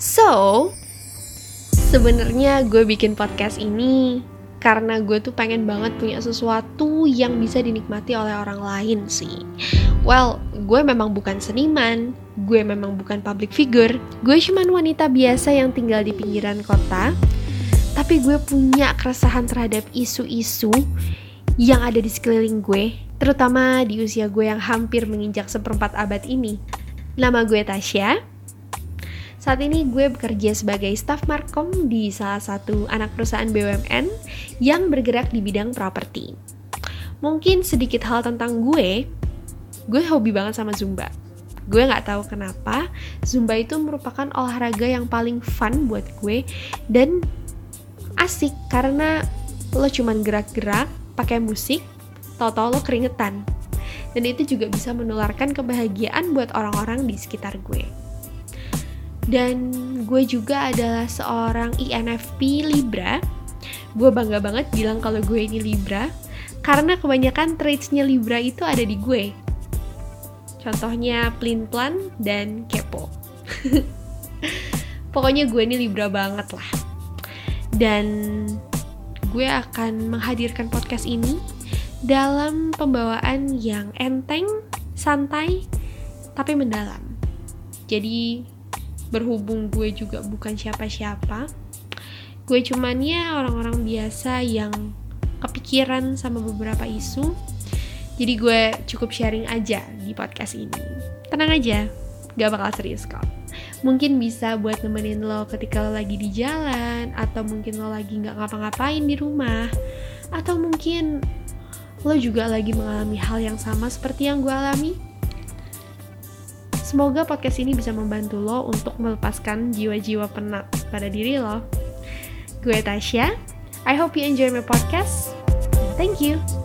So, sebenarnya gue bikin podcast ini karena gue tuh pengen banget punya sesuatu yang bisa dinikmati oleh orang lain sih. Well, gue memang bukan seniman, gue memang bukan public figure, gue cuman wanita biasa yang tinggal di pinggiran kota, tapi gue punya keresahan terhadap isu-isu yang ada di sekeliling gue, terutama di usia gue yang hampir menginjak seperempat abad ini. Nama gue Tasya, saat ini gue bekerja sebagai staff markom di salah satu anak perusahaan BUMN yang bergerak di bidang properti. Mungkin sedikit hal tentang gue, gue hobi banget sama Zumba. Gue gak tahu kenapa, Zumba itu merupakan olahraga yang paling fun buat gue dan asik karena lo cuman gerak-gerak, pakai musik, tau-tau lo keringetan. Dan itu juga bisa menularkan kebahagiaan buat orang-orang di sekitar gue dan gue juga adalah seorang INFP Libra. Gue bangga banget bilang kalau gue ini Libra karena kebanyakan traitsnya Libra itu ada di gue. Contohnya plin plan dan kepo. Pokoknya gue ini Libra banget lah. Dan gue akan menghadirkan podcast ini dalam pembawaan yang enteng, santai, tapi mendalam. Jadi berhubung gue juga bukan siapa-siapa gue cuman ya orang-orang biasa yang kepikiran sama beberapa isu. Jadi gue cukup sharing aja di podcast ini. Tenang aja gak bakal serius kok. Mungkin bisa buat nemenin lo ketika lo lagi di jalan atau mungkin lo lagi nggak ngapa-ngapain di rumah atau mungkin lo juga lagi mengalami hal yang sama seperti yang gue alami Semoga podcast ini bisa membantu lo untuk melepaskan jiwa-jiwa penat pada diri lo. Gue Tasya, I hope you enjoy my podcast. Thank you.